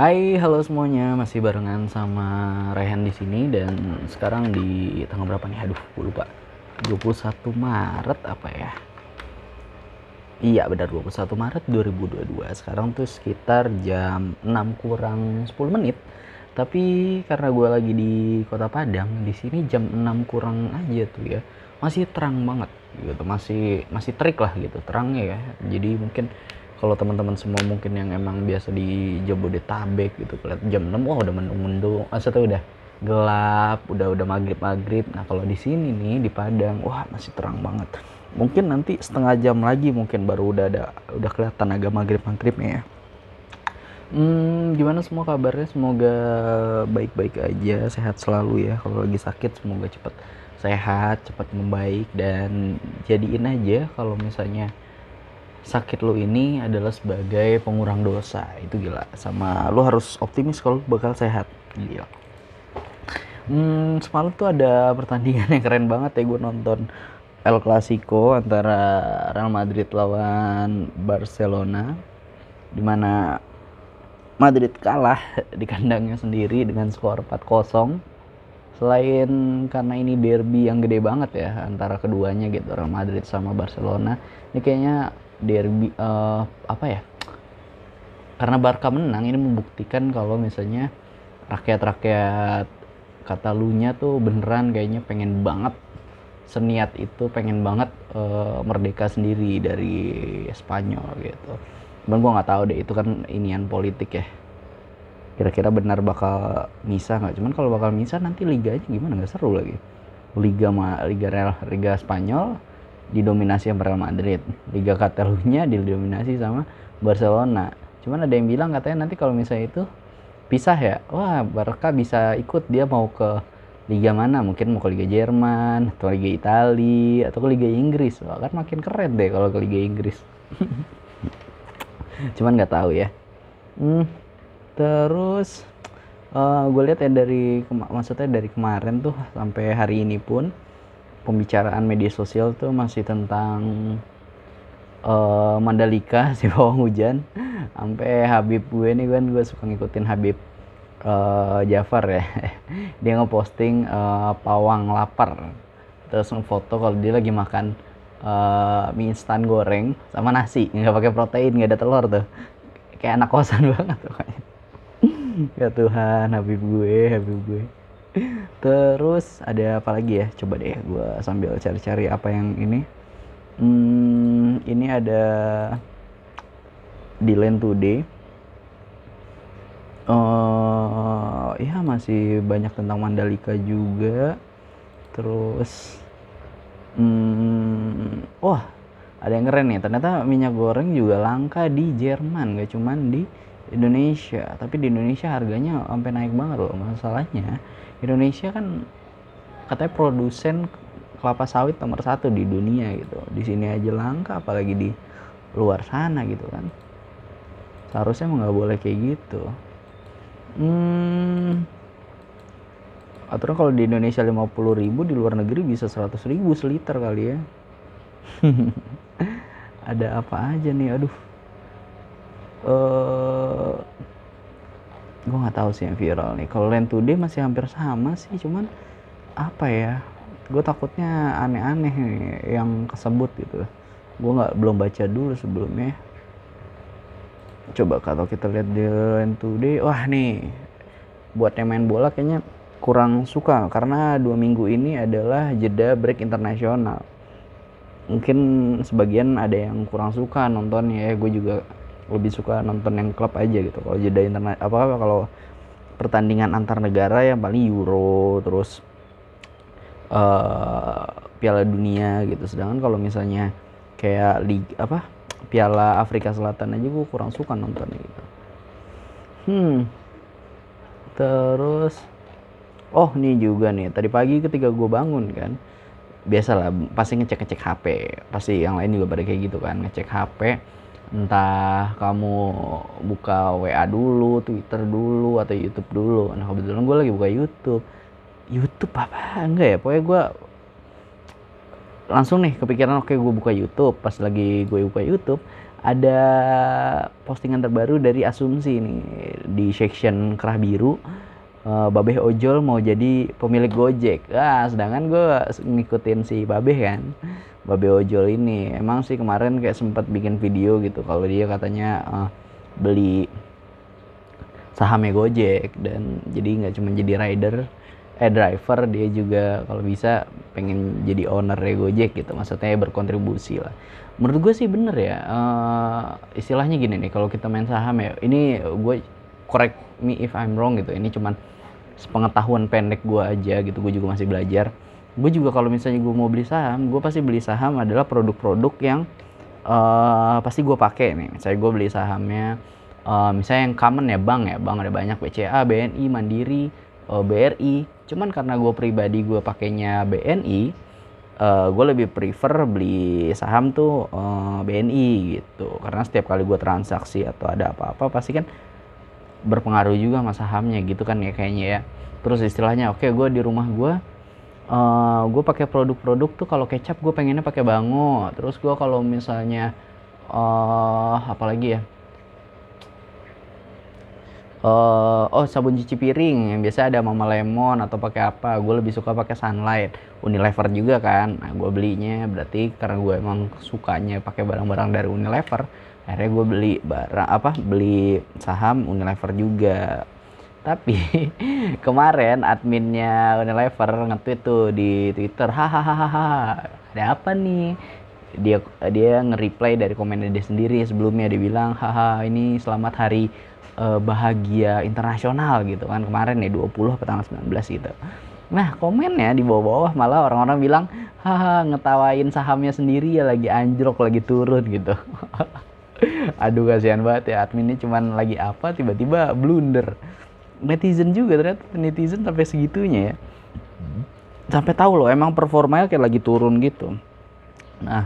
Hai, halo semuanya. Masih barengan sama Rehan di sini dan sekarang di tanggal berapa nih? Aduh, gue lupa. 21 Maret apa ya? Iya, benar 21 Maret 2022. Sekarang tuh sekitar jam 6 kurang 10 menit. Tapi karena gue lagi di Kota Padang, di sini jam 6 kurang aja tuh ya. Masih terang banget gitu. Masih masih terik lah gitu terangnya ya. Jadi mungkin kalau teman-teman semua mungkin yang emang biasa di Jabodetabek gitu kelihatan jam 6 wah udah mendung-mendung maksudnya udah gelap udah udah maghrib maghrib nah kalau di sini nih di Padang wah masih terang banget mungkin nanti setengah jam lagi mungkin baru udah ada udah kelihatan agak maghrib maghribnya ya Hmm, gimana semua kabarnya? Semoga baik-baik aja, sehat selalu ya. Kalau lagi sakit, semoga cepat sehat, cepat membaik dan jadiin aja kalau misalnya sakit lu ini adalah sebagai pengurang dosa. Itu gila. Sama lu harus optimis kalau bakal sehat. Gila. Hmm, semalam tuh ada pertandingan yang keren banget ya gue nonton El Clasico antara Real Madrid lawan Barcelona di mana Madrid kalah di kandangnya sendiri dengan skor 4-0 selain karena ini derby yang gede banget ya antara keduanya gitu Real Madrid sama Barcelona ini kayaknya derby uh, apa ya? Karena Barca menang ini membuktikan kalau misalnya rakyat-rakyat Katalunya tuh beneran kayaknya pengen banget seniat itu pengen banget uh, merdeka sendiri dari Spanyol gitu. Cuman gue nggak tahu deh itu kan inian politik ya. Kira-kira benar bakal misa nggak? Cuman kalau bakal misa nanti liganya gimana? Nggak seru lagi. Liga ma liga Real liga Spanyol didominasi sama Real Madrid. Liga Catalunya didominasi sama Barcelona. Cuman ada yang bilang katanya nanti kalau misalnya itu pisah ya wah Barca bisa ikut. Dia mau ke liga mana? Mungkin mau ke liga Jerman atau liga Italia atau ke liga Inggris. Wah kan makin keren deh kalau ke liga Inggris. Cuman nggak tahu ya. Hmm, terus uh, gue lihat ya dari maksudnya dari kemarin tuh sampai hari ini pun pembicaraan media sosial tuh masih tentang uh, Mandalika si bawang hujan. Sampai Habib gue nih kan gue suka ngikutin Habib uh, Jafar ya. Dia ngeposting uh, pawang lapar. Terus ngefoto kalau dia lagi makan uh, mie instan goreng sama nasi. Nggak pakai protein nggak ada telur tuh. Kayak anak kosan banget tuh ya Tuhan Habib gue Habib gue terus ada apa lagi ya? Coba deh gue sambil cari-cari apa yang ini. Hmm, ini ada di Land Today. Uh, ya masih banyak tentang Mandalika juga. Terus hmm, wah ada yang keren nih. Ternyata minyak goreng juga langka di Jerman gak cuman di Indonesia. Tapi di Indonesia harganya sampai naik banget loh masalahnya Indonesia kan katanya produsen kelapa sawit nomor satu di dunia gitu. Di sini aja langka apalagi di luar sana gitu kan. Seharusnya nggak boleh kayak gitu. Hmm. Aturan kalau di Indonesia 50 ribu di luar negeri bisa 100 ribu seliter kali ya. Ada apa aja nih? Aduh. Uh, gue nggak tahu sih yang viral nih. Kalau Land Today masih hampir sama sih cuman apa ya gue takutnya aneh-aneh yang kesebut gitu. Gue nggak belum baca dulu sebelumnya. Coba kalau kita lihat di Land Today wah nih buat yang main bola kayaknya kurang suka karena dua minggu ini adalah jeda break internasional. Mungkin sebagian ada yang kurang suka nontonnya ya gue juga lebih suka nonton yang klub aja gitu. Kalau jeda internet apa kalau pertandingan antar negara yang paling Euro terus uh, Piala Dunia gitu. Sedangkan kalau misalnya kayak liga apa Piala Afrika Selatan aja gue kurang suka nontonnya gitu. Hmm. Terus oh nih juga nih. Tadi pagi ketika gue bangun kan biasalah pasti ngecek ngecek HP pasti yang lain juga pada kayak gitu kan ngecek HP entah kamu buka WA dulu, Twitter dulu, atau YouTube dulu. Nah kebetulan gue lagi buka YouTube. YouTube apa? Enggak ya, pokoknya gue langsung nih kepikiran oke okay, gue buka YouTube. Pas lagi gue buka YouTube, ada postingan terbaru dari Asumsi nih di section kerah biru uh, Babeh Ojol mau jadi pemilik Gojek. Ah, sedangkan gue ngikutin si Babeh kan. Babeh Ojol ini emang sih kemarin kayak sempat bikin video gitu kalau dia katanya uh, beli sahamnya Gojek dan jadi nggak cuma jadi rider eh driver dia juga kalau bisa pengen jadi owner Gojek gitu maksudnya berkontribusi lah menurut gue sih bener ya uh, istilahnya gini nih kalau kita main saham ya ini gue correct me if I'm wrong gitu. Ini cuman sepengetahuan pendek gue aja gitu. Gue juga masih belajar. Gue juga kalau misalnya gue mau beli saham gue pasti beli saham adalah produk-produk yang uh, pasti gue pakai nih. Misalnya gue beli sahamnya uh, misalnya yang common ya bank ya. Bank ada banyak BCA BNI Mandiri uh, BRI cuman karena gue pribadi gue pakainya BNI uh, eh, gue lebih prefer beli saham tuh uh, eh, BNI gitu. Karena setiap kali gue transaksi atau ada apa-apa pasti kan berpengaruh juga sama sahamnya gitu kan ya kayaknya ya. Terus istilahnya oke okay, gue di rumah gue uh, gue pakai produk-produk tuh kalau kecap gue pengennya pakai bango. Terus gue kalau misalnya uh, apa lagi ya? Uh, oh sabun cuci piring yang biasa ada mama lemon atau pakai apa gue lebih suka pakai sunlight. Unilever juga kan. Nah, gue belinya berarti karena gue emang sukanya pakai barang-barang dari Unilever akhirnya gue beli barang apa beli saham Unilever juga tapi kemarin adminnya Unilever nge-tweet tuh di Twitter hahaha ada apa nih dia dia nge-reply dari komennya dia sendiri sebelumnya dia bilang haha ini selamat hari uh, bahagia internasional gitu kan kemarin ya 20 atau tanggal 19 gitu. Nah komennya di bawah-bawah malah orang-orang bilang haha ngetawain sahamnya sendiri ya lagi anjlok lagi turun gitu. Aduh kasihan banget ya adminnya cuman lagi apa tiba-tiba blunder. Netizen juga ternyata netizen sampai segitunya ya. Sampai tahu loh emang performanya kayak lagi turun gitu. Nah,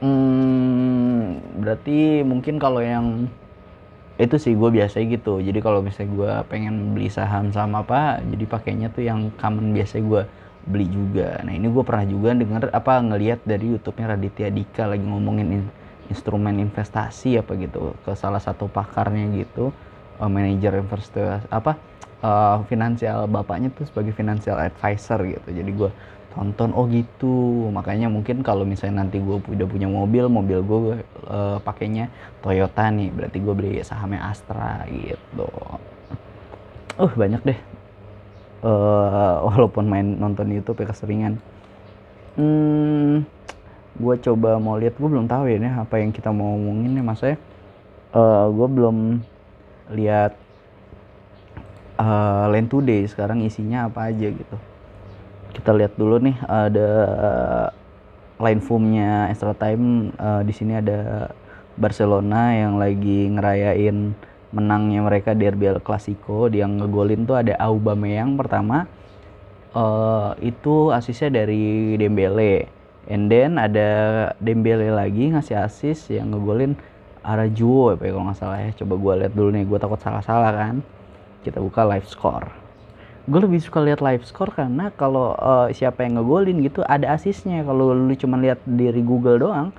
hmm, berarti mungkin kalau yang itu sih gue biasa gitu jadi kalau misalnya gue pengen beli saham sama apa jadi pakainya tuh yang common biasa gue beli juga nah ini gue pernah juga denger apa ngelihat dari YouTube-nya Raditya Dika lagi ngomongin in, instrumen investasi apa gitu ke salah satu pakarnya gitu uh, manajer investasi apa uh, finansial bapaknya tuh sebagai financial advisor gitu. Jadi gue tonton oh gitu. Makanya mungkin kalau misalnya nanti gue udah punya mobil mobil gue uh, pakainya Toyota nih. Berarti gue beli sahamnya Astra gitu. Uh banyak deh. Uh, walaupun main nonton YouTube ya keseringan. Hmm, gue coba mau lihat gue belum tahu ya nih apa yang kita mau ngomongin nih mas uh, eh, gue belum lihat uh, Land Today sekarang isinya apa aja gitu. Kita lihat dulu nih ada line formnya extra time uh, di sini ada Barcelona yang lagi ngerayain menangnya mereka derby El Clasico. Yang ngegolin tuh ada Aubameyang pertama uh, itu asisnya dari Dembele and then ada Dembele lagi ngasih asis yang ngegolin Arajuo ya kalau nggak salah ya. Coba gue lihat dulu nih gue takut salah-salah kan. Kita buka live score. Gue lebih suka lihat live score karena kalau uh, siapa yang ngegolin gitu ada asisnya kalau lu cuma lihat dari Google doang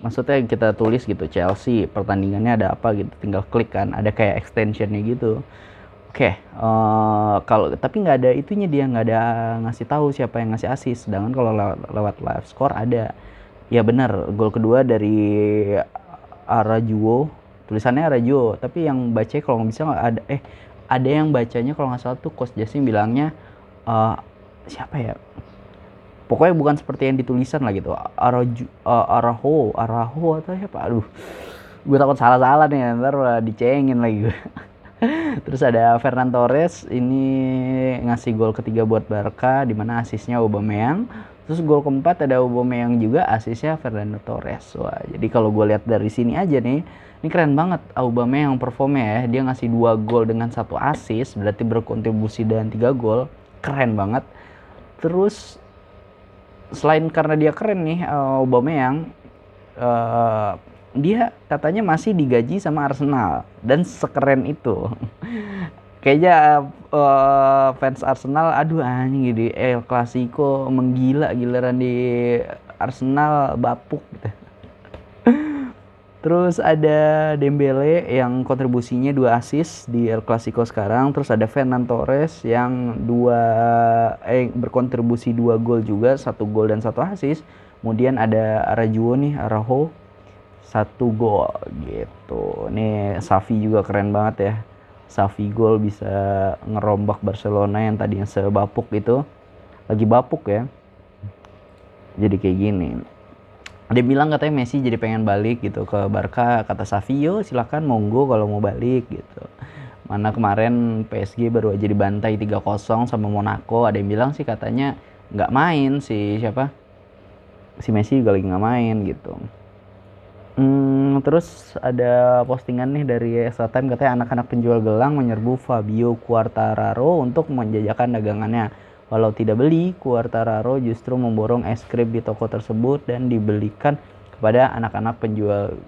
maksudnya kita tulis gitu Chelsea pertandingannya ada apa gitu tinggal klik kan. Ada kayak extensionnya gitu oke okay, uh, eh, kalau tapi nggak ada itunya dia nggak ada ngasih tahu siapa yang ngasih asis sedangkan kalau lewat, lewat live score ada. Ya benar gol kedua dari Arajuo. Tulisannya Arajuo tapi yang baca kalau nggak bisa ada eh ada yang bacanya kalau nggak salah tuh Coach Justin bilangnya uh, siapa ya? Pokoknya bukan seperti yang ditulisan lah gitu. Araju, uh, Araho Araho atau siapa? Aduh gue takut salah-salah nih ntar dicengin lagi gue terus ada Fernan Torres ini ngasih gol ketiga buat Barca di mana asisnya Aubameyang terus gol keempat ada Aubameyang juga asisnya Fernando Torres wah jadi kalau gue lihat dari sini aja nih ini keren banget Aubameyang performnya ya. Dia ngasih dua gol dengan satu assist, berarti berkontribusi dengan tiga gol. Keren banget. Terus selain karena dia keren nih Aubameyang, uh, dia katanya masih digaji sama Arsenal dan sekeren itu. Kayaknya uh, fans Arsenal, aduh anjing di El Clasico menggila giliran di Arsenal bapuk gitu Terus ada Dembele yang kontribusinya dua assist di El Clasico sekarang. Terus ada Fernand Torres yang dua eh berkontribusi dua gol juga, satu gol dan satu assist. Kemudian ada Arajuo nih, Araho satu gol gitu. Nih Safi juga keren banget ya. Safi gol bisa ngerombak Barcelona yang tadinya sebapuk itu lagi bapuk ya. Jadi kayak gini dia bilang katanya Messi jadi pengen balik gitu ke Barca kata Savio silahkan monggo kalau mau balik gitu mana kemarin PSG baru aja dibantai 3-0 sama Monaco ada yang bilang sih katanya nggak main si siapa si Messi juga lagi nggak main gitu hmm, terus ada postingan nih dari Extra Time katanya anak-anak penjual gelang menyerbu Fabio Quartararo untuk menjajakan dagangannya Walau tidak beli, Quartararo justru memborong es krim di toko tersebut dan dibelikan kepada anak-anak penjual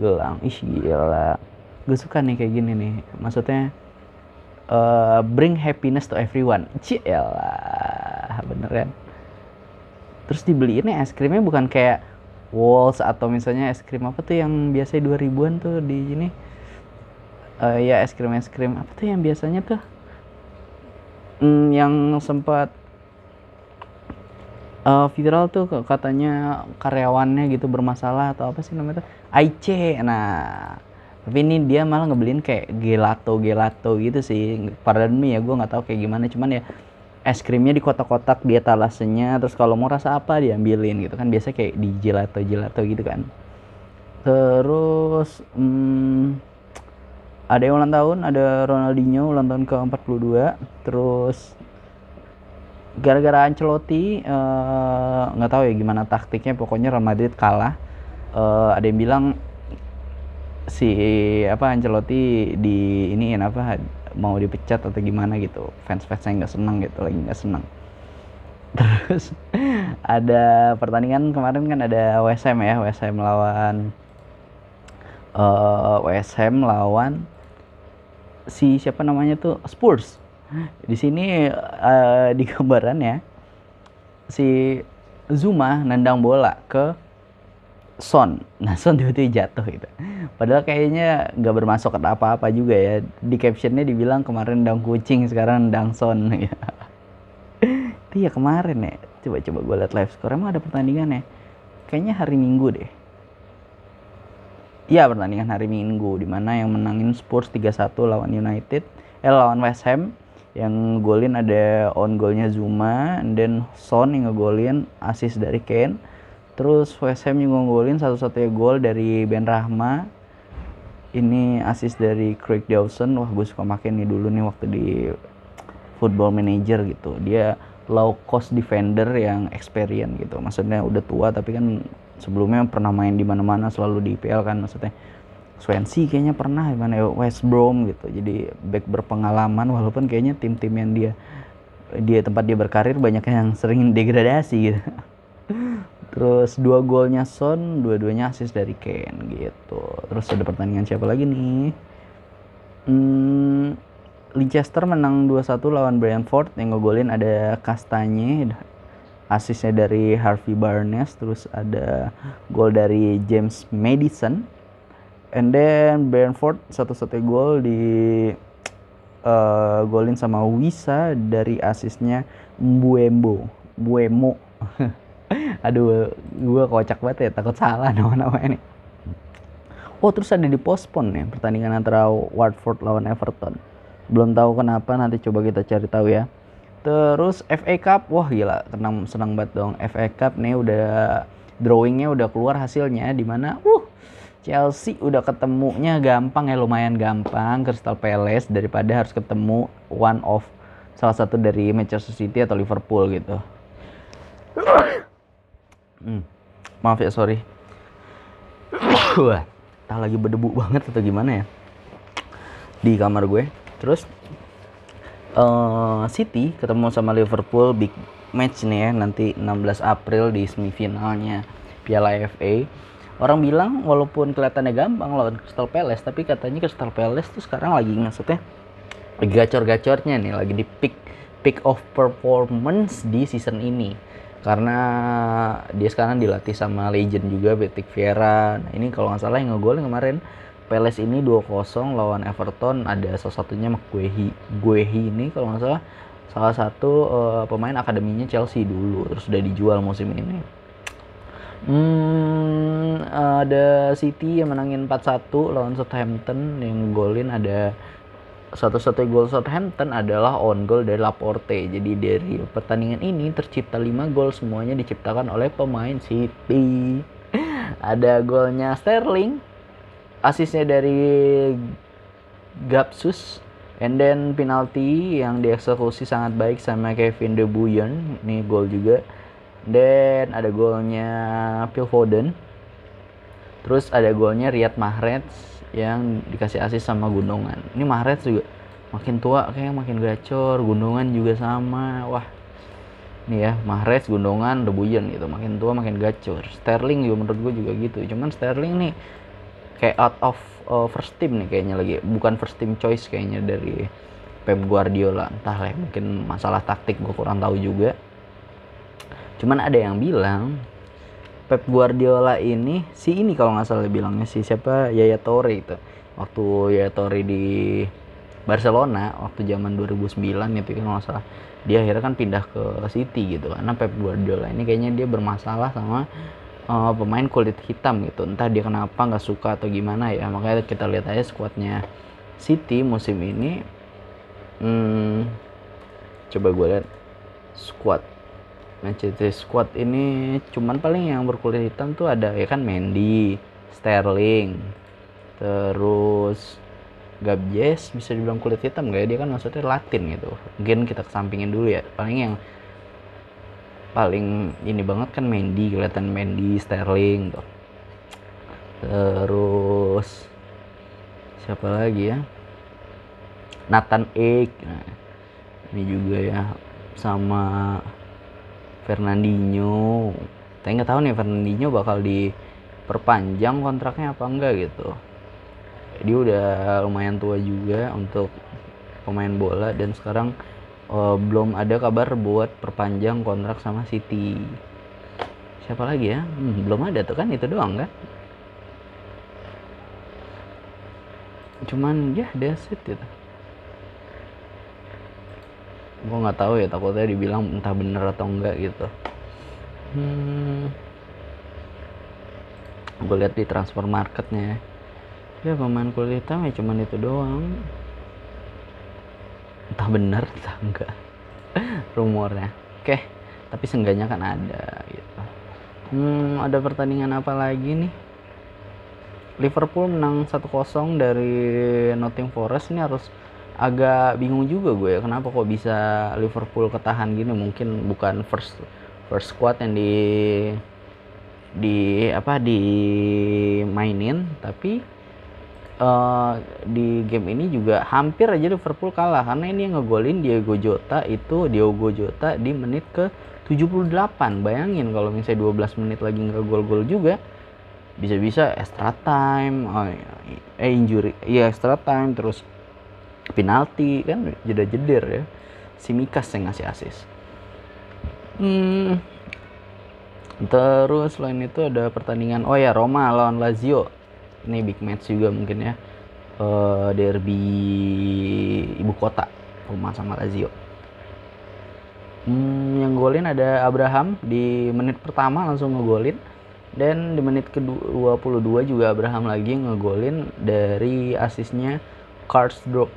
gelang. Ih gila. Gue suka nih kayak gini nih. Maksudnya uh, bring happiness to everyone. Cielah, bener kan? Terus dibeliinnya es krimnya bukan kayak Walls atau misalnya es krim apa tuh yang biasanya 2000-an tuh di sini. Uh, ya es krim es krim. Apa tuh yang biasanya tuh? Mm, yang sempat uh, viral tuh katanya karyawannya gitu bermasalah atau apa sih namanya tuh? IC nah tapi ini dia malah ngebeliin kayak gelato gelato gitu sih. Pardon me ya gue nggak tahu kayak gimana. Cuman ya es krimnya di kotak-kotak dia talasenya terus kalau mau rasa apa diambilin gitu kan biasa kayak di gelato gelato gitu kan. Terus hmm, ada yang ulang tahun ada Ronaldinho ulang tahun ke 42 terus gara-gara Ancelotti eh, nggak uh, tahu ya gimana taktiknya pokoknya Real Madrid kalah. Uh, ada yang bilang si apa Ancelotti di ini apa mau dipecat atau gimana gitu. Fans fans saya nggak senang gitu lagi nggak senang. Terus ada pertandingan kemarin kan ada WSM ya WSM lawan uh, eh, WSM lawan si siapa namanya tuh? Spurs. Di sini uh, di gambaran ya si Zuma nendang bola ke Son. Nah Son tiba-tiba jatuh gitu. Padahal kayaknya nggak bermasuk apa-apa juga ya. Di captionnya dibilang kemarin nendang kucing, sekarang nendang Son. Ya. Itu ya kemarin ya. Coba-coba gue liat live score. Emang ada pertandingan ya? Kayaknya hari Minggu deh. Iya pertandingan hari Minggu di mana yang menangin Spurs 3-1 lawan United eh lawan West Ham yang golin ada on golnya Zuma dan Son yang ngegolin assist dari Kane terus West Ham juga ngegolin satu-satunya gol dari Ben Rahma. Ini assist dari Craig Dawson wah gue suka makin nih dulu nih waktu di football manager gitu. Dia low cost defender yang experience gitu. Maksudnya udah tua tapi kan sebelumnya pernah main di mana-mana selalu di IPL kan. Maksudnya Swansea kayaknya pernah gimana ya West Brom gitu. Jadi back berpengalaman walaupun kayaknya tim-tim yang dia dia tempat dia berkarir banyak yang sering degradasi gitu terus dua golnya Son dua-duanya assist dari Kane gitu. Terus ada pertandingan siapa lagi nih? Hmm, Leicester menang 2-1 lawan Brentford. Yang ngegolin ada Kastanye asisnya dari Harvey Barnes. Terus ada gol dari James Madison. And then Brentford satu-satunya gol di uh, golin sama Wisa dari asisnya Mbuembo. Buemo aduh gue kocak banget ya takut salah nama-nama ini oh terus ada di postpone nih pertandingan antara Watford lawan Everton belum tahu kenapa nanti coba kita cari tahu ya Terus FA Cup, wah gila, tenang senang banget dong. FA Cup nih udah drawingnya udah keluar hasilnya di mana, uh Chelsea udah ketemunya gampang ya lumayan gampang Crystal Palace daripada harus ketemu one of salah satu dari Manchester City atau Liverpool gitu. Hmm, maaf ya sorry. Tak lagi berdebu banget atau gimana ya di kamar gue. Terus uh, City ketemu sama Liverpool big match nih ya nanti 16 April di semifinalnya Piala FA. Orang bilang walaupun kelihatannya gampang lawan Crystal Palace, tapi katanya Crystal Palace tuh sekarang lagi maksudnya gacor-gacornya nih, lagi di peak peak of performance di season ini. Karena dia sekarang dilatih sama legend juga Patrick Vieira nah ini kalau nggak salah yang ngegolin kemarin Peles ini 2-0 lawan Everton. Ada salah satunya McGuehi Guehi ini kalau nggak salah salah satu uh, pemain akademinya Chelsea dulu terus udah dijual musim ini. Hmm, ada City yang menangin 4-1 lawan Southampton. Yang golin ada satu-satunya gol Southampton adalah on goal dari Laporte. Jadi dari pertandingan ini tercipta 5 gol semuanya diciptakan oleh pemain City. Ada golnya Sterling, asisnya dari Gapsus, and then penalti yang dieksekusi sangat baik sama Kevin De Bruyne. Ini gol juga. Dan ada golnya Phil Foden. Terus ada golnya Riyad Mahrez yang dikasih asis sama Gunungan. Ini Mahrez juga makin tua kayak makin gacor, Gunungan juga sama. Wah. Nih ya, Mahrez, Gunungan, Rebuyen gitu. Makin tua makin gacor. Sterling juga menurut gue juga gitu. Cuman Sterling nih kayak out of uh, first team nih kayaknya lagi. Bukan first team choice kayaknya dari Pep Guardiola. Entah lah, mungkin masalah taktik gue kurang tahu juga. Cuman ada yang bilang Pep Guardiola ini si ini kalau nggak salah bilangnya si siapa? Yaya Torre itu. Waktu Yaya Torre di Barcelona waktu zaman 2009 itu kan nggak salah. Dia akhirnya kan pindah ke City gitu karena Pep Guardiola ini kayaknya dia bermasalah sama uh, pemain kulit hitam gitu. Entah dia kenapa nggak suka atau gimana ya. Makanya kita lihat aja skuadnya City musim ini. Hmm, coba gue lihat squad Manchester Squad ini cuman paling yang berkulit hitam tuh ada ya kan Mendy, Sterling, terus Gabjes bisa dibilang kulit hitam gak ya dia kan maksudnya Latin gitu. Mungkin kita kesampingin dulu ya. Paling yang paling ini banget kan Mendy kelihatan Mendy, Sterling tuh. Terus siapa lagi ya? Nathan Ake. Nah, ini juga ya sama Fernandinho. Tapi nggak tahu nih Fernandinho bakal diperpanjang kontraknya apa enggak gitu. Dia udah lumayan tua juga untuk pemain bola dan sekarang uh, belum ada kabar buat perpanjang kontrak sama City. Siapa lagi ya? Hmm, belum ada tuh kan itu doang kan? Cuman ya that's it gitu gue nggak tahu ya takutnya dibilang entah bener atau enggak gitu. Hmm, gue lihat di transfer marketnya ya. Pemain kulit hitam ya cuman itu doang. Entah bener entah enggak. Rumornya. Oke tapi seenggaknya kan ada gitu. Hmm, ada pertandingan apa lagi nih? Liverpool menang 1-0 dari Nottingham Forest. Ini harus agak bingung juga gue ya kenapa kok bisa Liverpool ketahan gini? Mungkin bukan first first squad yang di di apa di mainin tapi uh, di game ini juga hampir aja Liverpool kalah. Karena ini yang ngegolin Diego Jota itu Diogo Jota di menit ke 78 bayangin kalau misalnya 12 menit lagi nggak gol-gol juga bisa-bisa extra time oh, eh injury iya extra time terus penalti kan? Jeda jeder ya. Si Mikas yang ngasih asis hmm, terus selain itu ada pertandingan oh ya Roma lawan Lazio. Ini big match juga mungkin ya. Uh, derby ibu kota Roma sama Lazio. Hmm, yang golin ada Abraham. Di menit pertama langsung ngegolin. Dan di menit ke-22 juga Abraham lagi ngegolin dari asisnya Karsdorp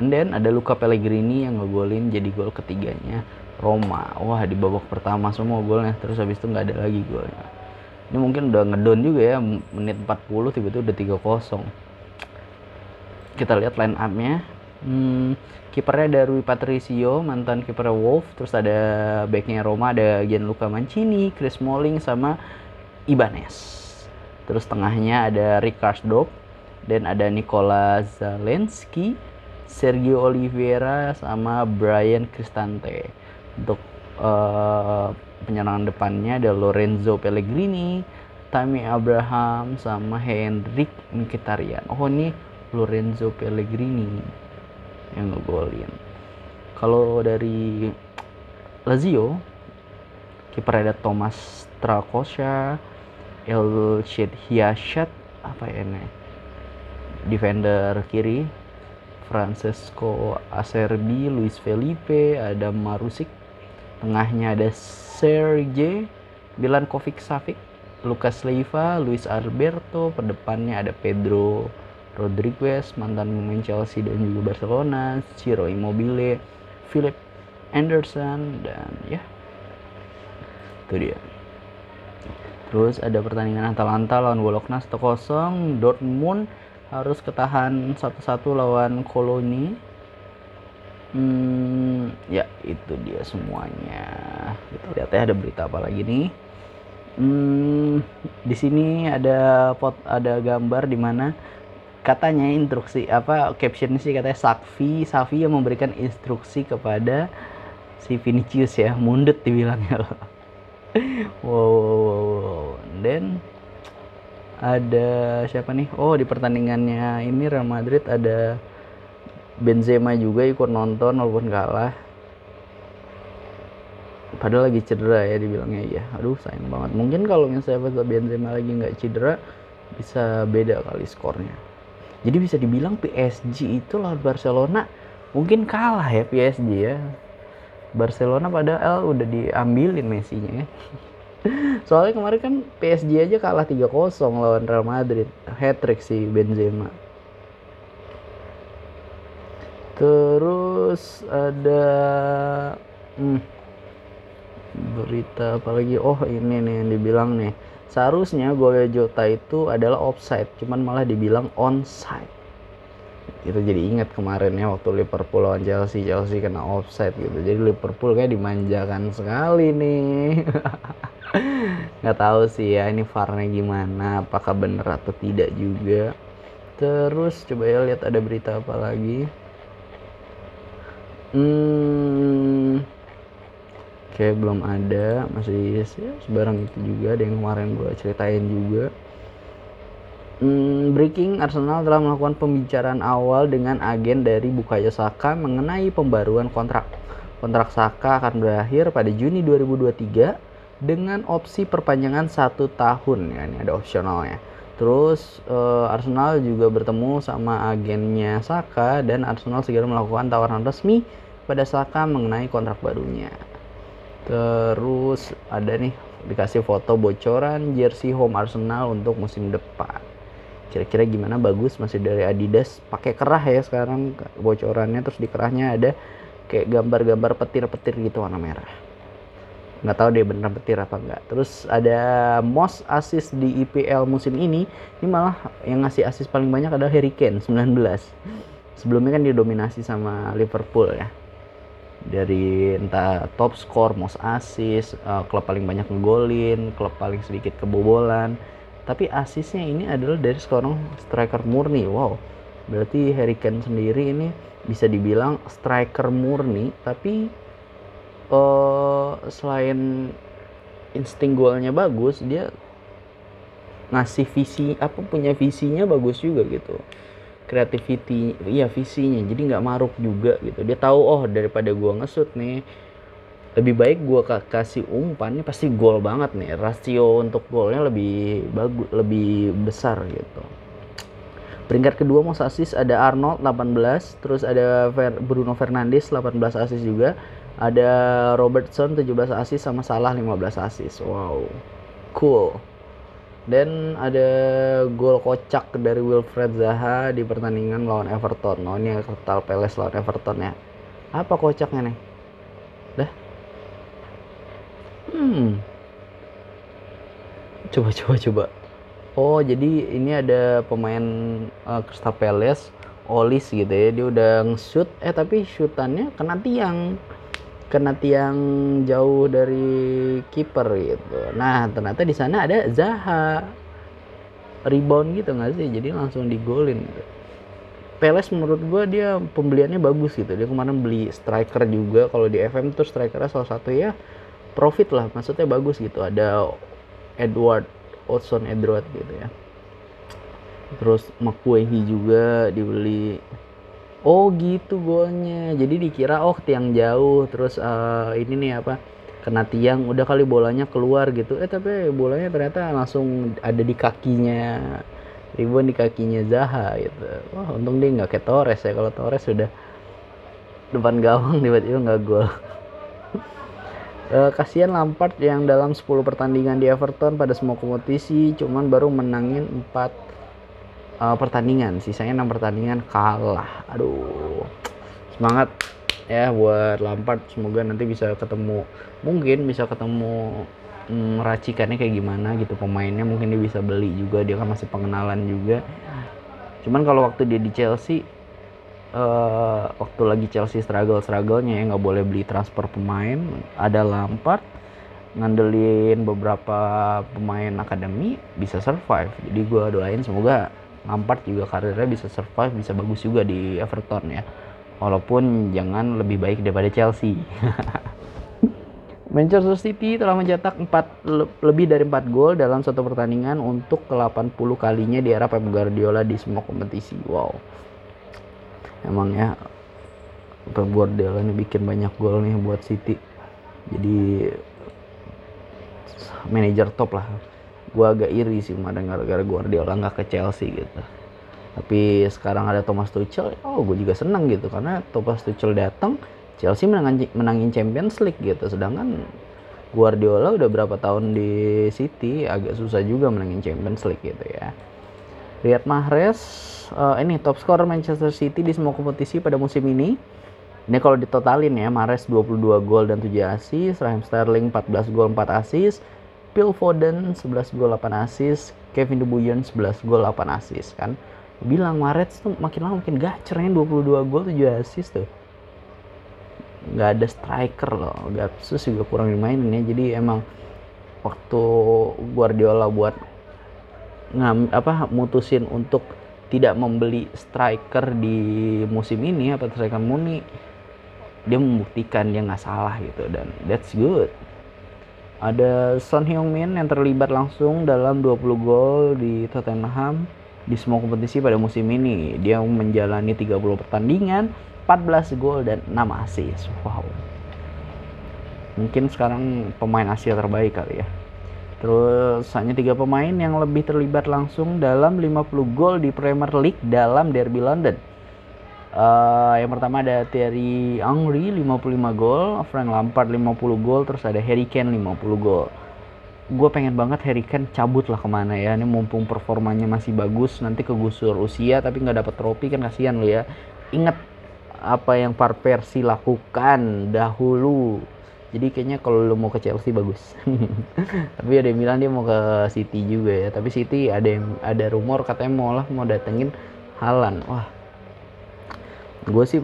And then ada Luka Pellegrini yang ngegolin jadi gol ketiganya Roma. Wah di babak pertama semua golnya terus habis itu nggak ada lagi golnya. Ini mungkin udah ngedon juga ya menit 40 tiba-tiba udah 3-0. Kita lihat line up-nya. Hmm, kipernya ada Rui Patricio, mantan kiper Wolf, terus ada backnya Roma ada Gianluca Mancini, Chris Smalling sama Ibanez. Terus tengahnya ada Ricard Dog dan ada Nikola Zelensky, Sergio Oliveira sama Brian Cristante. Untuk uh, penyerangan depannya ada Lorenzo Pellegrini Tammy Abraham sama Hendrik Mkhitaryan. Oh ini Lorenzo Pellegrini yang ngegolin. Kalau dari Lazio kiper ada Thomas Trakosha El Hiashat apa ya ini? Defender kiri Francesco Acerbi Luis Felipe ada Marusik tengahnya ada Sergej Milankovic Savic Lucas Leiva Luis Alberto perdepannya ada Pedro Rodriguez mantan pemain Chelsea dan juga Barcelona Ciro Immobile Philip Anderson dan ya itu dia. Terus ada pertandingan Atalanta lawan Bologna 1-0 Dortmund harus ketahan satu-satu lawan Koloni. Hmm, ya itu dia semuanya. Kita lihat ya ada berita apa lagi nih? Hmm, di sini ada pot ada gambar di mana katanya instruksi apa caption sih katanya Sakfi Safi yang memberikan instruksi kepada si Vinicius ya. Mundet dibilangnya loh. Wow, wow, wow, wow. then ada siapa nih? Oh di pertandingannya ini Real Madrid ada Benzema juga ikut nonton walaupun kalah. Padahal lagi cedera ya dibilangnya ya aduh sayang banget. Mungkin kalau misalnya Benzema lagi nggak cedera bisa beda kali skornya. Jadi bisa dibilang PSG itu lawan Barcelona mungkin kalah ya PSG ya. Barcelona padahal udah diambilin Messi-nya ya. Soalnya kemarin kan PSG aja kalah 3-0 lawan Real Madrid. Hat-trick si Benzema. Terus ada hmm, berita apa lagi? Oh, ini nih yang dibilang nih seharusnya gol Jota itu adalah offside cuman malah dibilang onside itu jadi ingat kemarin ya waktu Liverpool lawan Chelsea Chelsea kena offside gitu jadi Liverpool kayak dimanjakan sekali nih nggak tahu sih ya ini farnya gimana apakah bener atau tidak juga. Terus coba ya lihat ada berita apa lagi. Hmm Oke belum ada. Masih ya, sebarang itu juga ada yang kemarin gue ceritain juga. Hmm, breaking Arsenal telah melakukan pembicaraan awal dengan agen dari Bukayo Saka mengenai pembaruan kontrak. Kontrak Saka akan berakhir pada Juni 2023 dengan opsi perpanjangan satu tahun ya ini ada opsionalnya terus uh, Arsenal juga bertemu sama agennya Saka dan Arsenal segera melakukan tawaran resmi pada Saka mengenai kontrak barunya. Terus ada nih dikasih foto bocoran jersey home Arsenal untuk musim depan. Kira-kira gimana? Bagus masih dari Adidas. Pakai kerah ya sekarang bocorannya terus di kerahnya ada kayak gambar-gambar petir-petir gitu warna merah nggak tahu deh bener petir apa enggak terus ada most assist di IPL musim ini ini malah yang ngasih assist paling banyak adalah Harry Kane 19 sebelumnya kan didominasi sama Liverpool ya dari entah top score, most assist, uh, klub paling banyak ngegolin, klub paling sedikit kebobolan. Tapi asisnya ini adalah dari seorang striker murni. Wow. Berarti Harry Kane sendiri ini bisa dibilang striker murni, tapi uh, selain insting golnya bagus, dia ngasih visi apa punya visinya bagus juga gitu. Creativity iya visinya. Jadi nggak maruk juga gitu. Dia tahu oh daripada gua ngesut nih lebih baik gua kasih umpan ini pasti gol banget nih. Rasio untuk golnya lebih bagus lebih besar gitu. Peringkat kedua mau asis ada Arnold 18 terus ada Bruno Fernandes 18 asis juga ada Robertson 17 asis sama Salah 15 asis wow cool dan ada gol kocak dari Wilfred Zaha di pertandingan lawan Everton. Oh ini Crystal Palace lawan Everton ya. Apa kocaknya nih? Dah. Hmm. Coba coba coba. Oh jadi ini ada pemain uh, Crystal Palace, Olis gitu ya. Dia udah nge-shoot eh tapi shootannya kena tiang kena tiang jauh dari kiper gitu. Nah ternyata di sana ada Zaha rebound gitu nggak sih? Jadi langsung digolin. Gitu. Peles menurut gue dia pembeliannya bagus gitu. Dia kemarin beli striker juga. Kalau di FM tuh strikernya salah satu ya profit lah. Maksudnya bagus gitu. Ada Edward Odson Edward gitu ya. Terus McWahey juga dibeli Oh gitu golnya. Jadi dikira oh tiang jauh terus uh, ini nih apa kena tiang udah kali bolanya keluar gitu. Eh tapi bolanya ternyata langsung ada di kakinya ribuan di kakinya Zaha gitu. Wah untung dia nggak kayak Torres ya. Kalau Torres sudah depan gawang tiba-tiba nggak gol. Uh, kasihan Lampard yang dalam 10 pertandingan di Everton pada semua kompetisi cuman baru menangin 4 uh, pertandingan. Sisanya 6 pertandingan kalah. Aduh. Semangat ya buat Lampard. Semoga nanti bisa ketemu. Mungkin bisa ketemu mm, racikannya kayak gimana gitu. Pemainnya mungkin dia bisa beli juga. Dia kan masih pengenalan juga. Cuman kalau waktu dia di Chelsea uh, waktu lagi Chelsea struggle strugglenya ya nggak boleh beli transfer pemain. Ada Lampard ngandelin beberapa pemain akademi bisa survive. Jadi gue doain semoga Lampard juga karirnya bisa survive bisa bagus juga di Everton ya. Walaupun jangan lebih baik daripada Chelsea. Manchester City telah mencetak 4 lebih dari 4 gol dalam satu pertandingan untuk ke-80 kalinya di era Pep Guardiola di semua kompetisi. Wow. Emang ya Pep Guardiola ini bikin banyak gol nih buat City. Jadi manajer top lah gue agak iri sih kemarin gara-gara Guardiola nggak ke Chelsea gitu. Tapi sekarang ada Thomas Tuchel oh gue juga seneng gitu. Karena Thomas Tuchel datang Chelsea menangin, menangin Champions League gitu. Sedangkan Guardiola udah berapa tahun di City agak susah juga menangin Champions League gitu ya. Riyad Mahrez uh, ini top scorer Manchester City di semua kompetisi pada musim ini. Ini kalau ditotalin ya, Mahrez 22 gol dan 7 assist, Raheem Sterling 14 gol 4 assist, Phil Foden 11 gol 8 assist, Kevin De Bruyne 11 gol 8 assist kan. Bilang Mahrez tuh makin lama makin gacernya 22 gol 7 assist tuh. Gak ada striker loh, Gatsus juga kurang dimainin ya. Jadi emang waktu Guardiola buat ngam apa mutusin untuk tidak membeli striker di musim ini apa striker Muni dia membuktikan dia nggak salah gitu dan that's good ada Son Heung-min yang terlibat langsung dalam 20 gol di Tottenham di semua kompetisi pada musim ini. Dia menjalani 30 pertandingan 14 gol dan 6 assist. Wow. Mungkin sekarang pemain Asia terbaik kali ya. Terus hanya tiga pemain yang lebih terlibat langsung dalam 50 gol di Premier League dalam Derby London. Uh, yang pertama ada Thierry Henry 55 gol, Frank Lampard 50 gol, terus ada Harry Kane 50 gol. Gue pengen banget Harry Kane cabut lah ke mana ya, ini mumpung performanya masih bagus, nanti kegusur usia tapi nggak dapat trofi kan kasihan lo ya. Ingat apa yang Par Persi lakukan dahulu. Jadi kayaknya kalau lu mau ke Chelsea bagus. Tapi ada yang bilang dia mau ke City juga ya. Tapi City ada yang ada rumor katanya mau lah mau datengin Halan wah gue sih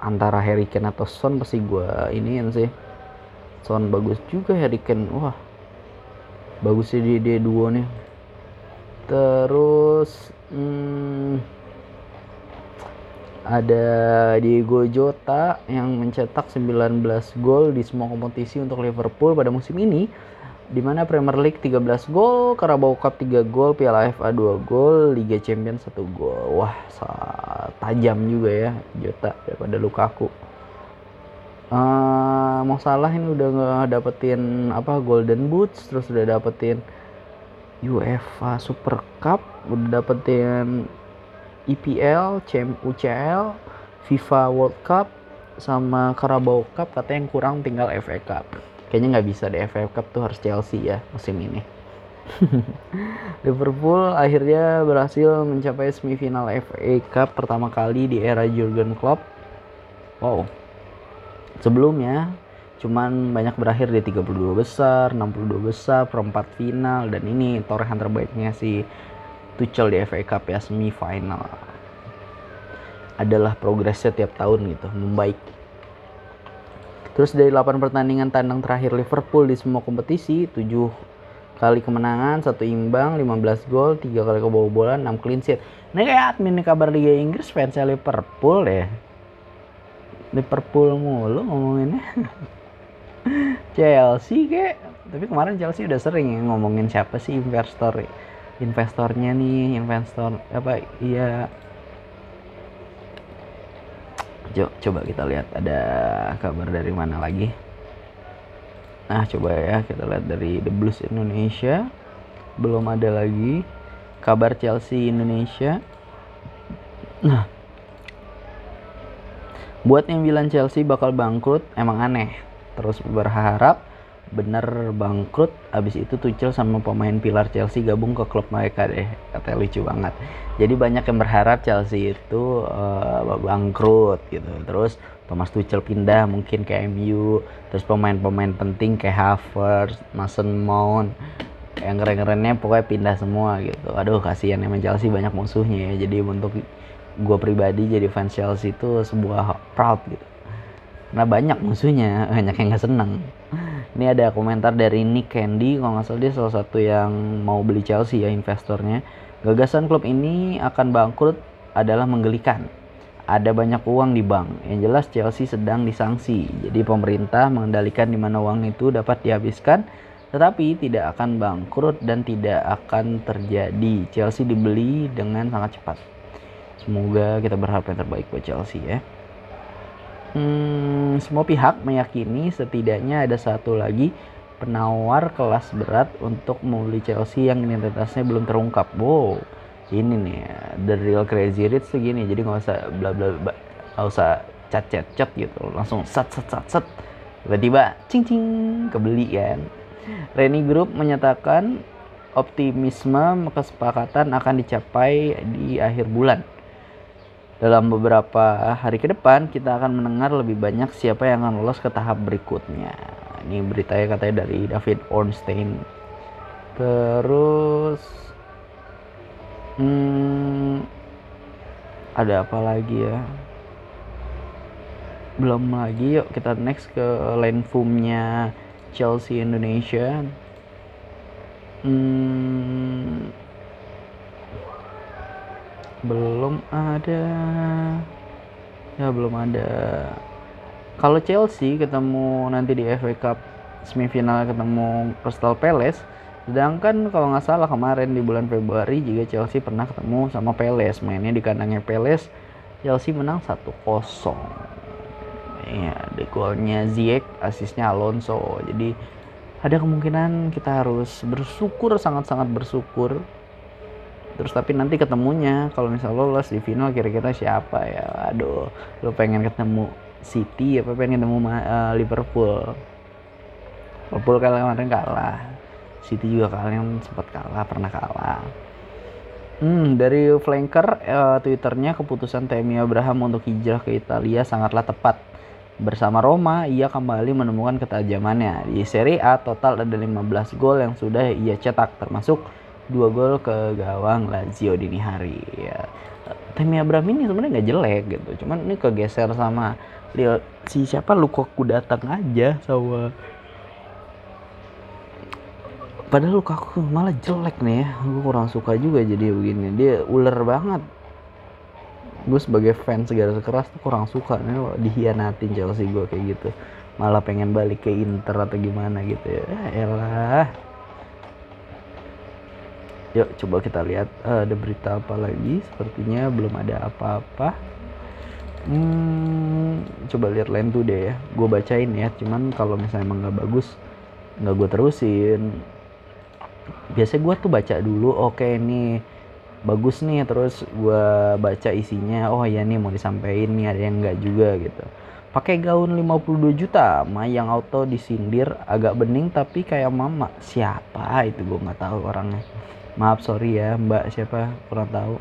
antara Harry Kane atau Son pasti gue iniin sih. Son bagus juga Harry Kane. Wah bagus sih dia duo nih. Terus hmm, ada Diego Jota yang mencetak 19 gol di semua kompetisi untuk Liverpool pada musim ini di mana Premier League 13 gol, Carabao Cup 3 gol, Piala FA 2 gol, Liga Champions 1 gol. Wah, tajam juga ya Jota daripada Lukaku. Uh, Mo Salah ini udah dapetin apa Golden Boots, terus udah dapetin UEFA Super Cup, udah dapetin EPL, UCL, FIFA World Cup, sama Carabao Cup katanya yang kurang tinggal FA Cup. Kayaknya nggak bisa deh FA Cup tuh harus Chelsea ya musim ini. Liverpool akhirnya berhasil mencapai semifinal FA Cup pertama kali di era Jurgen Klopp. Wow. Sebelumnya cuman banyak berakhir di 32 besar, 62 besar, perempat final dan ini torehan terbaiknya si Tuchel di FA Cup ya semifinal adalah progresnya tiap tahun gitu membaik terus dari 8 pertandingan tandang terakhir Liverpool di semua kompetisi 7 kali kemenangan, satu imbang, 15 gol, 3 kali kebobolan, 6 clean sheet. Ini kayak admin kabar Liga Inggris fansnya Liverpool ya. Liverpool mulu ngomonginnya. Chelsea kayak tapi kemarin Chelsea udah sering ya ngomongin siapa sih investor investornya nih investor apa iya coba kita lihat ada kabar dari mana lagi Nah, coba ya kita lihat dari The Blues Indonesia. Belum ada lagi kabar Chelsea Indonesia. Nah, buat yang bilang Chelsea bakal bangkrut emang aneh. Terus berharap bener bangkrut abis itu Tuchel sama pemain pilar Chelsea gabung ke klub mereka deh katanya lucu banget. Jadi banyak yang berharap Chelsea itu uh, bangkrut gitu. Terus Thomas Tuchel pindah mungkin ke MU terus pemain-pemain penting kayak Havertz, Mason Mount yang keren-kerennya pokoknya pindah semua gitu. Aduh kasihan emang Chelsea banyak musuhnya ya. Jadi untuk gue pribadi jadi fans Chelsea itu sebuah proud gitu. Karena banyak musuhnya banyak yang nggak seneng ini ada komentar dari Nick Candy kalau nggak salah dia salah satu yang mau beli Chelsea ya investornya. Gagasan klub ini akan bangkrut adalah menggelikan. Ada banyak uang di bank. Yang jelas Chelsea sedang disanksi jadi pemerintah mengendalikan di mana uang itu dapat dihabiskan tetapi tidak akan bangkrut dan tidak akan terjadi. Chelsea dibeli dengan sangat cepat. Semoga kita berharap yang terbaik buat Chelsea ya hmm, semua pihak meyakini setidaknya ada satu lagi penawar kelas berat untuk membeli Chelsea yang identitasnya belum terungkap. Wow, ini nih the real crazy rich segini. Jadi nggak usah bla bla nggak usah cat cat cat gitu, langsung sat sat sat sat. Tiba-tiba cing cing kebeli kan. Reni Group menyatakan optimisme kesepakatan akan dicapai di akhir bulan dalam beberapa hari ke depan kita akan mendengar lebih banyak siapa yang akan lolos ke tahap berikutnya. Ini beritanya katanya dari David Ornstein. Terus hmm, ada apa lagi ya? Belum lagi yuk kita next ke nya Chelsea Indonesia. Hmm, belum ada. Ya belum ada. Kalau Chelsea ketemu nanti di FA Cup semifinal ketemu Crystal Palace sedangkan kalau nggak salah kemarin di bulan Februari juga Chelsea pernah ketemu sama Palace. Mainnya di kandangnya Palace Chelsea menang 1-0 ya di golnya Ziyech asisnya Alonso. Jadi ada kemungkinan kita harus bersyukur sangat-sangat bersyukur terus tapi nanti ketemunya kalau misal lolos di final kira-kira siapa ya aduh lo pengen ketemu City apa pengen ketemu uh, Liverpool Liverpool kemarin kalah City juga kalian sempat kalah pernah kalah Hmm, dari flanker uh, twitternya keputusan Temi Abraham untuk hijrah ke Italia sangatlah tepat. Bersama Roma, ia kembali menemukan ketajamannya. Di Serie A total ada 15 gol yang sudah ia cetak termasuk dua gol ke gawang Lazio dini hari ya. Temi Abraham ini sebenarnya nggak jelek gitu cuman ini kegeser sama Leo, si siapa Lukaku datang aja sama padahal Lukaku malah jelek nih ya gue kurang suka juga jadi begini. Dia ular banget. Gue sebagai fans segala keras tuh kurang suka nih dihianatin Chelsea gue kayak gitu. Malah pengen balik ke Inter atau gimana gitu ya elah Yuk coba kita lihat uh, ada berita apa lagi. Sepertinya belum ada apa-apa. Hmm, coba lihat lain tuh deh ya. Gue bacain ya. Cuman kalau misalnya emang nggak bagus, nggak gue terusin. Biasanya gue tuh baca dulu. Oke okay, nih bagus nih. Terus gue baca isinya. Oh ya nih mau disampaikan nih ada yang nggak juga gitu. Pakai gaun 52 juta, Mayang Auto disindir agak bening tapi kayak mama. Siapa itu gue nggak tahu orangnya maaf sorry ya mbak siapa? Kurang tahu.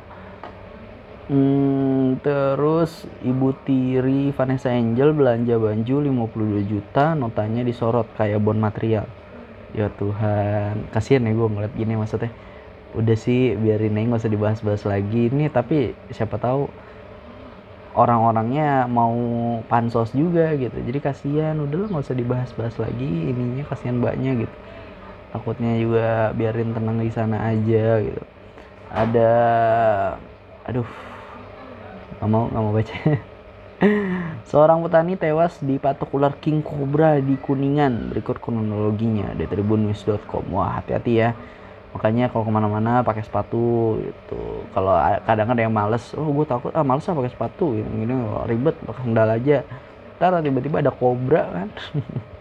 Hmm, terus ibu tiri Vanessa Angel belanja baju 52 juta notanya disorot kayak bon material. Ya Tuhan kasihan ya gue ngeliat gini maksudnya. Udah sih biarin aja nggak usah dibahas-bahas lagi. Ini tapi siapa tahu orang-orangnya mau pansos juga gitu. Jadi kasihan udah lah nggak usah dibahas-bahas lagi ininya kasihan mbaknya gitu takutnya juga biarin tenang di sana aja gitu ada aduh nggak mau nggak mau baca Seorang petani tewas di patok ular king cobra di Kuningan. Berikut kronologinya di tribunnews.com. Wah hati-hati ya. Makanya kalau ke mana-mana pakai sepatu gitu. Kalau kadang ada yang males, oh gue takut ah males ah pakai sepatu, ini, ini ribet pakai sandal aja. Ntar tiba-tiba ada kobra kan.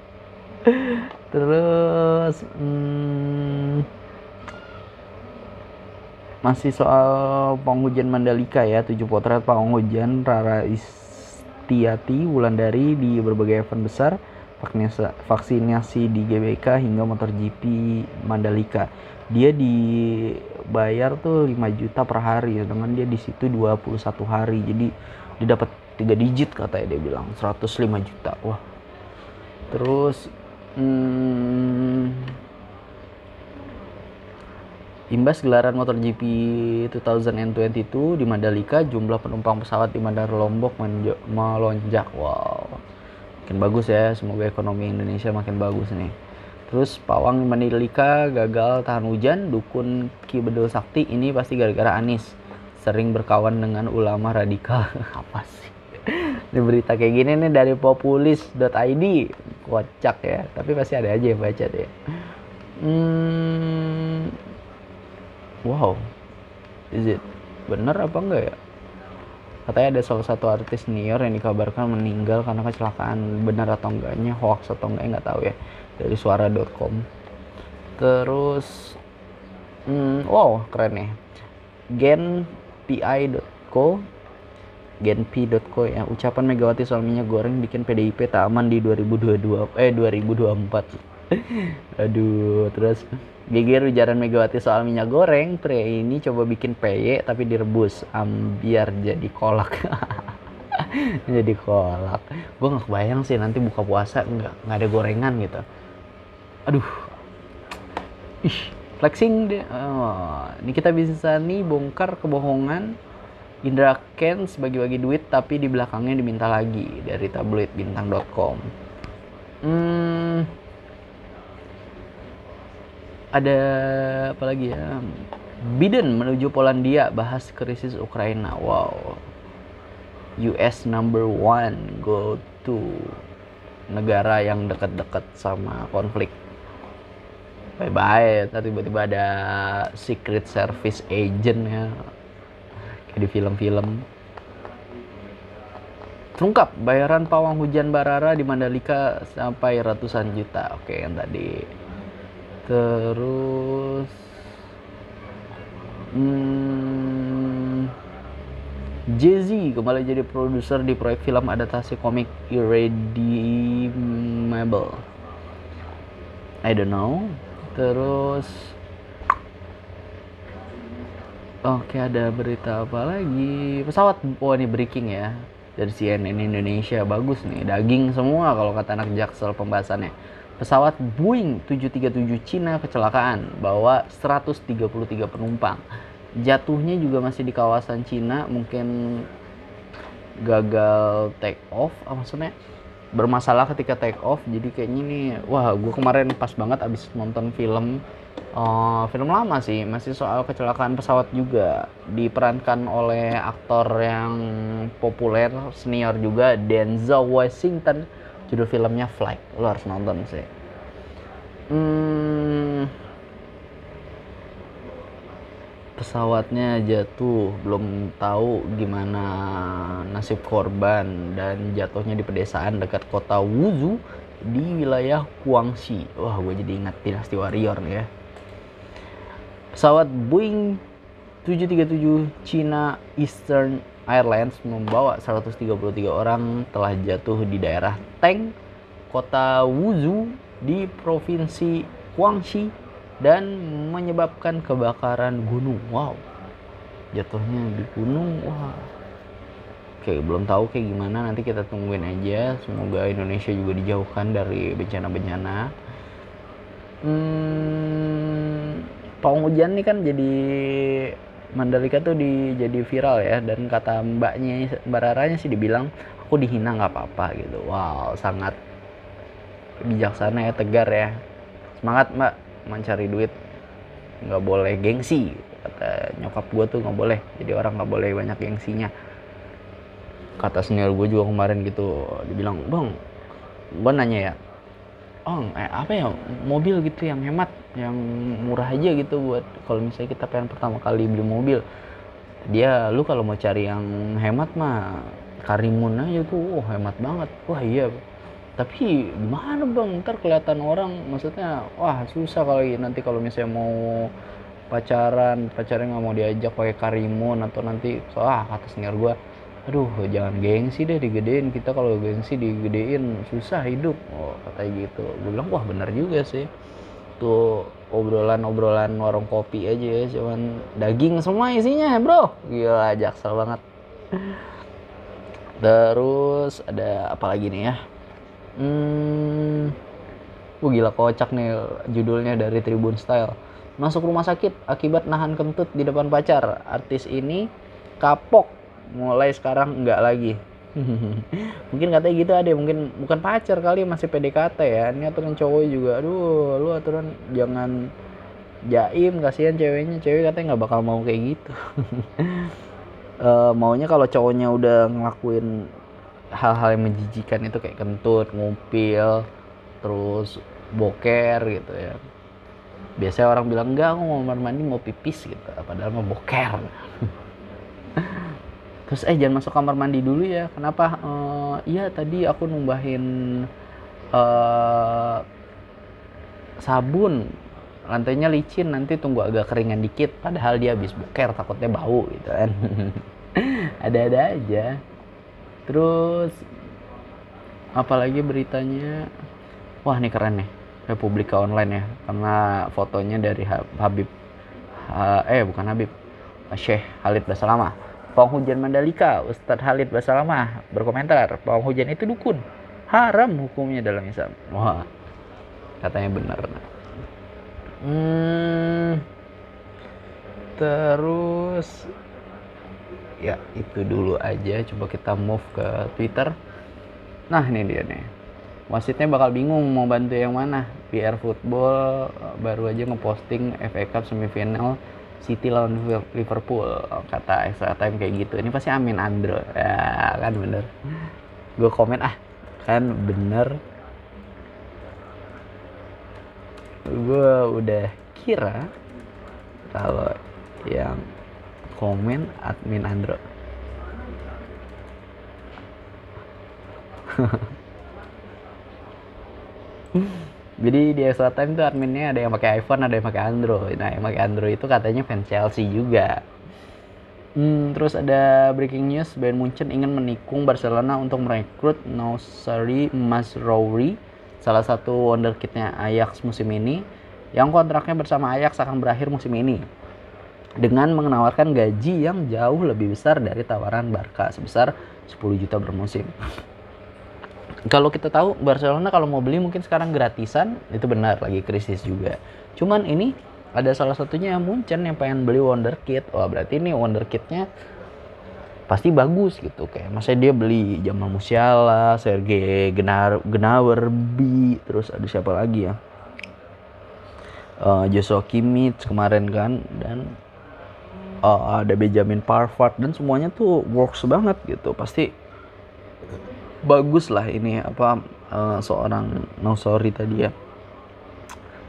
terus hmm, masih soal penghujan Mandalika ya tujuh potret penghujan Rara Istiati Wulandari di berbagai event besar vaksinasi di GBK hingga MotoGP Mandalika. Dia dibayar tuh 5 juta per hari dengan dia di situ 21 hari. Jadi dia dapat tiga digit katanya dia bilang 105 juta. Wah. Terus hmm, Imbas gelaran MotoGP 2022 di Mandalika, jumlah penumpang pesawat di Bandara Lombok melonjak. Wow, makin bagus ya. Semoga ekonomi Indonesia makin bagus nih. Terus pawang Mandalika gagal tahan hujan. Dukun Ki Bedul Sakti ini pasti gara-gara Anis sering berkawan dengan ulama radikal. Apa sih? Ini berita kayak gini nih dari populis.id. Kocak ya. Tapi pasti ada aja yang baca deh. Hmm, wow is it bener apa enggak ya katanya ada salah satu artis senior yang dikabarkan meninggal karena kecelakaan benar atau enggaknya hoax atau enggak nggak tahu ya dari suara.com terus hmm, wow keren nih genpi.co genpi.co ya ucapan Megawati soal minyak goreng bikin PDIP tak aman di 2022 eh 2024 aduh terus Geger ujaran Megawati soal minyak goreng, pria ini coba bikin peye tapi direbus um, biar jadi kolak. jadi kolak. Gue nggak kebayang sih nanti buka puasa nggak nggak ada gorengan gitu. Aduh, ih flexing deh. Oh, ini kita bisa nih bongkar kebohongan Indra Kens bagi-bagi duit tapi di belakangnya diminta lagi dari tabloid bintang.com. Hmm, ada apa lagi ya? Biden menuju Polandia bahas krisis Ukraina. Wow. US number one go to negara yang dekat-dekat sama konflik. Bye bye tadi tiba-tiba ada secret service agent ya di film-film. Terungkap bayaran pawang hujan Barara di Mandalika sampai ratusan juta. Oke yang tadi. Terus hmm, Jay-Z kembali jadi produser di proyek film adaptasi komik Irredeemable. I don't know. Terus oke ada berita apa lagi pesawat oh ini breaking ya dari CNN Indonesia bagus nih daging semua kalau kata anak jaksel pembahasannya pesawat Boeing 737 Cina kecelakaan bawa 133 penumpang. Jatuhnya juga masih di kawasan Cina, mungkin gagal take off, ah, maksudnya bermasalah ketika take off. Jadi kayaknya nih, wah gue kemarin pas banget abis nonton film uh, film lama sih, masih soal kecelakaan pesawat juga. Diperankan oleh aktor yang populer senior juga Denzel Washington. Judul filmnya Flight lo harus nonton sih. Hmm, pesawatnya jatuh belum tahu gimana nasib korban dan jatuhnya di pedesaan dekat kota Wuzhou di wilayah Guangxi. Wah gue jadi ingat dinasti warrior nih ya pesawat Boeing 737 China Eastern Airlines membawa 133 orang telah jatuh di daerah Teng, kota Wuzhou di provinsi Guangxi dan menyebabkan kebakaran gunung. Wow. Jatuhnya di gunung. Wah. Oke, belum tahu kayak gimana nanti kita tungguin aja. Semoga Indonesia juga dijauhkan dari bencana-bencana. Hmm, pawang hujan nih kan jadi Mandalika tuh di, jadi viral ya. Dan kata mbaknya mbak Raranya sih dibilang aku dihina nggak apa-apa gitu. Wow sangat bijaksana ya tegar ya. Semangat mbak mencari duit. Nggak boleh gengsi kata nyokap gue tuh nggak boleh. Jadi orang nggak boleh banyak gengsinya. Kata senior gue juga kemarin gitu dibilang bang gue nanya ya oh eh, apa ya mobil gitu yang hemat yang murah aja gitu buat kalau misalnya kita pengen pertama kali beli mobil. Dia lu kalau mau cari yang hemat mah Karimun aja tuh oh, hemat banget. Wah iya. Tapi gimana bang? Ntar kelihatan orang maksudnya wah susah kali. Nanti kalau misalnya mau pacaran pacarnya nggak mau diajak pakai karimun atau nanti wah kata senior gue aduh jangan gengsi deh digedein. Kita kalau gengsi digedein susah hidup. Oh katanya gitu. Gue bilang wah bener juga sih tuh obrolan-obrolan warung kopi aja ya cuman daging semua isinya bro gila jaksel banget terus ada apa lagi nih ya Hmm, Wah gila kocak nih judulnya dari Tribun Style. Masuk rumah sakit akibat nahan kentut di depan pacar. Artis ini kapok. Mulai sekarang enggak lagi. mungkin katanya gitu ada mungkin bukan pacar kali masih PDKT ya. Ini aturan cowok juga. Aduh lu aturan jangan jaim kasihan ceweknya. Cewek katanya nggak bakal mau kayak gitu. Uh, maunya kalau cowoknya udah ngelakuin hal-hal yang menjijikan itu kayak kentut, ngumpil, terus boker gitu ya. Biasanya orang bilang enggak, aku mau mandi mau pipis gitu, padahal mau boker. terus eh jangan masuk kamar mandi dulu ya. Kenapa? Uh, iya tadi aku numbahin uh, sabun. Lantainya licin nanti tunggu agak keringan dikit. Padahal dia habis boker takutnya bau gitu kan. Ada-ada aja. Terus apalagi beritanya? Wah ini keren nih. Republika Online ya. Karena fotonya dari Habib eh bukan Habib. Syekh Halid Basalamah penghujan Mandalika Ustadz Halid Basalamah berkomentar penghujan itu dukun. Haram hukumnya dalam Islam. Wah katanya benar. Hmm, terus ya itu dulu aja. Coba kita move ke Twitter. Nah ini dia nih. Wasitnya bakal bingung mau bantu yang mana. PR Football eh, baru aja ngeposting FA Cup semifinal City lawan Liverpool kata extra time kayak gitu. Ini pasti Amin Andro ya kan bener. Gue komen ah kan bener. Gue udah kira kalau yang komen admin Andro jadi di extra time tuh adminnya ada yang pakai iPhone ada yang pakai Android nah yang pakai Android itu katanya fans Chelsea juga hmm, terus ada breaking news Bayern Munchen ingin menikung Barcelona untuk merekrut Nausari Masrouri salah satu wonderkidnya Ajax musim ini yang kontraknya bersama Ajax akan berakhir musim ini dengan menawarkan gaji yang jauh lebih besar dari tawaran Barca sebesar 10 juta bermusim. Kalau kita tahu Barcelona kalau mau beli mungkin sekarang gratisan itu benar lagi krisis juga. Cuman ini ada salah satunya yang Munchen yang pengen beli wonderkid. Wah berarti ini wonderkidnya pasti bagus gitu kayak masa dia beli Jamal Musiala, Sergei B, terus ada siapa lagi ya? Uh, Joshua Kimmich kemarin kan dan uh, ada Benjamin Parfart dan semuanya tuh works banget gitu pasti bagus lah ini apa uh, seorang no sorry tadi ya.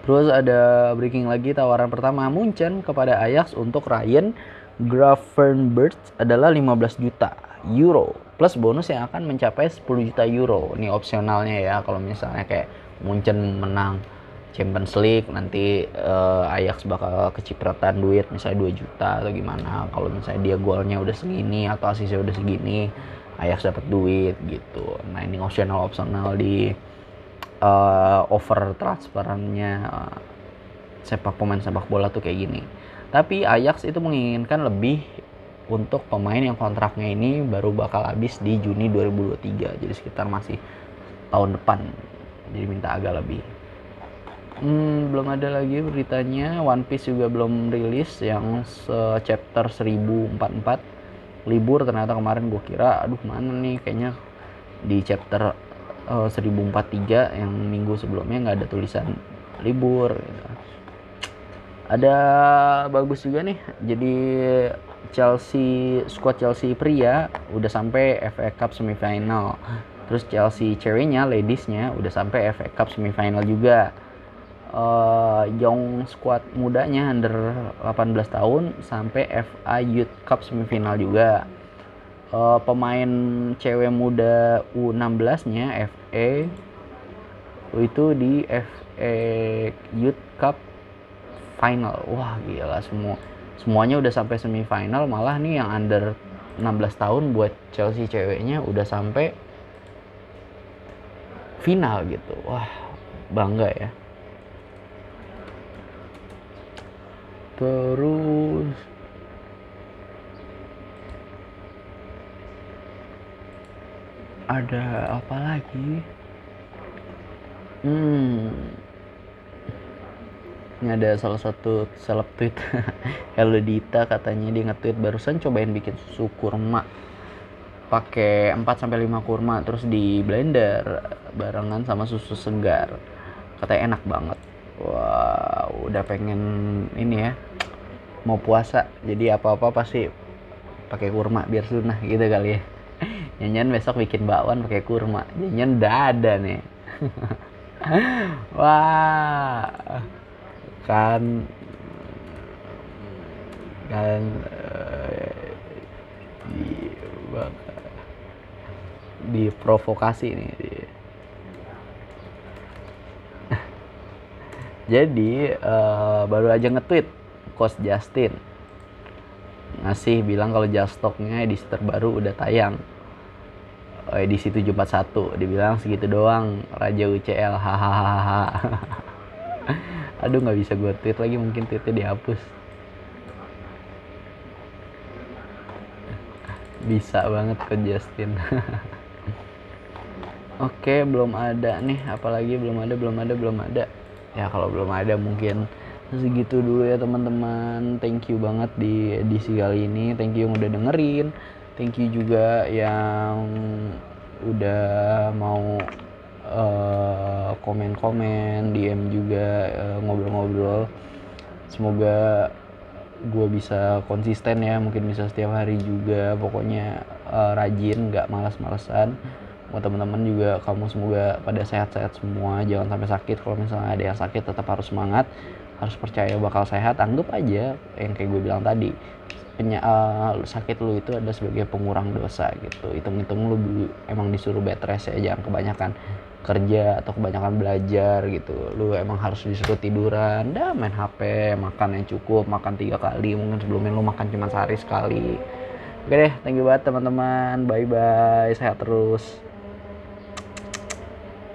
Terus ada breaking lagi tawaran pertama Munchen kepada Ajax untuk Ryan Gravenberch adalah 15 juta euro plus bonus yang akan mencapai 10 juta euro. Ini opsionalnya ya kalau misalnya kayak Munchen menang Champions League nanti uh, Ajax bakal kecipratan duit misalnya 2 juta atau gimana. Kalau misalnya dia golnya udah segini atau asisnya udah segini Ajax dapat duit gitu. Nah ini optional optional di uh, over transferannya uh, sepak pemain sepak bola tuh kayak gini. Tapi Ajax itu menginginkan lebih untuk pemain yang kontraknya ini baru bakal habis di Juni 2023 jadi sekitar masih tahun depan. Jadi minta agak lebih. Hmm, belum ada lagi beritanya. One Piece juga belum rilis yang chapter 1044 libur ternyata kemarin gue kira aduh mana nih kayaknya di chapter uh, 1043 yang minggu sebelumnya nggak ada tulisan libur gitu. ada bagus juga nih jadi Chelsea squad Chelsea pria udah sampai FA Cup semifinal terus Chelsea ceweknya ladiesnya udah sampai FA Cup semifinal juga uh, young squad mudanya under 18 tahun sampai FA Youth Cup semifinal juga. Uh, pemain cewek muda U16-nya FA itu di FA Youth Cup final. Wah gila semua semuanya udah sampai semifinal malah nih yang under 16 tahun buat Chelsea ceweknya udah sampai final gitu. Wah bangga ya terus. Ada apa lagi? Hmm. Ini ada salah satu seleb tweet Hello Dita katanya dia nge-tweet barusan cobain bikin susu kurma. Pakai 4 sampai 5 kurma terus di blender barengan sama susu segar. Katanya enak banget wow udah pengen ini ya mau puasa. Jadi apa-apa pasti pakai kurma biar sunnah gitu kali ya. Nyanyian besok bikin bakwan pakai kurma. Nyanyian udah ada nih. Wah kan kan uh, di diprovokasi nih. Jadi uh, baru aja nge-tweet Coach Justin. Ngasih bilang kalau Justoknya edisi terbaru udah tayang. Oh, edisi 741 dibilang segitu doang. Raja UCL hahaha. Aduh nggak bisa gue tweet lagi mungkin tweetnya dihapus. Bisa banget ke Justin. Oke belum ada nih. Apalagi belum ada belum ada belum ada ya kalau belum ada mungkin segitu dulu ya teman-teman. Thank you banget di edisi kali ini. Thank you yang udah dengerin. Thank you juga yang udah mau uh, komen-komen DM juga uh, ngobrol-ngobrol. Semoga gue bisa konsisten ya mungkin bisa setiap hari juga. Pokoknya uh, rajin nggak malas-malesan buat teman-teman juga kamu semoga pada sehat-sehat semua. Jangan sampai sakit. Kalau misalnya ada yang sakit tetap harus semangat. Harus percaya bakal sehat. Anggap aja yang kayak gue bilang tadi penya, uh, sakit lu itu ada sebagai pengurang dosa gitu. Hitung-hitung lu emang disuruh bed rest ya jangan kebanyakan kerja atau kebanyakan belajar gitu. Lu emang harus disuruh tiduran. Dah main HP makan yang cukup makan tiga kali. Mungkin sebelumnya lu makan cuma sehari sekali. Oke deh thank you banget teman-teman. Bye bye sehat terus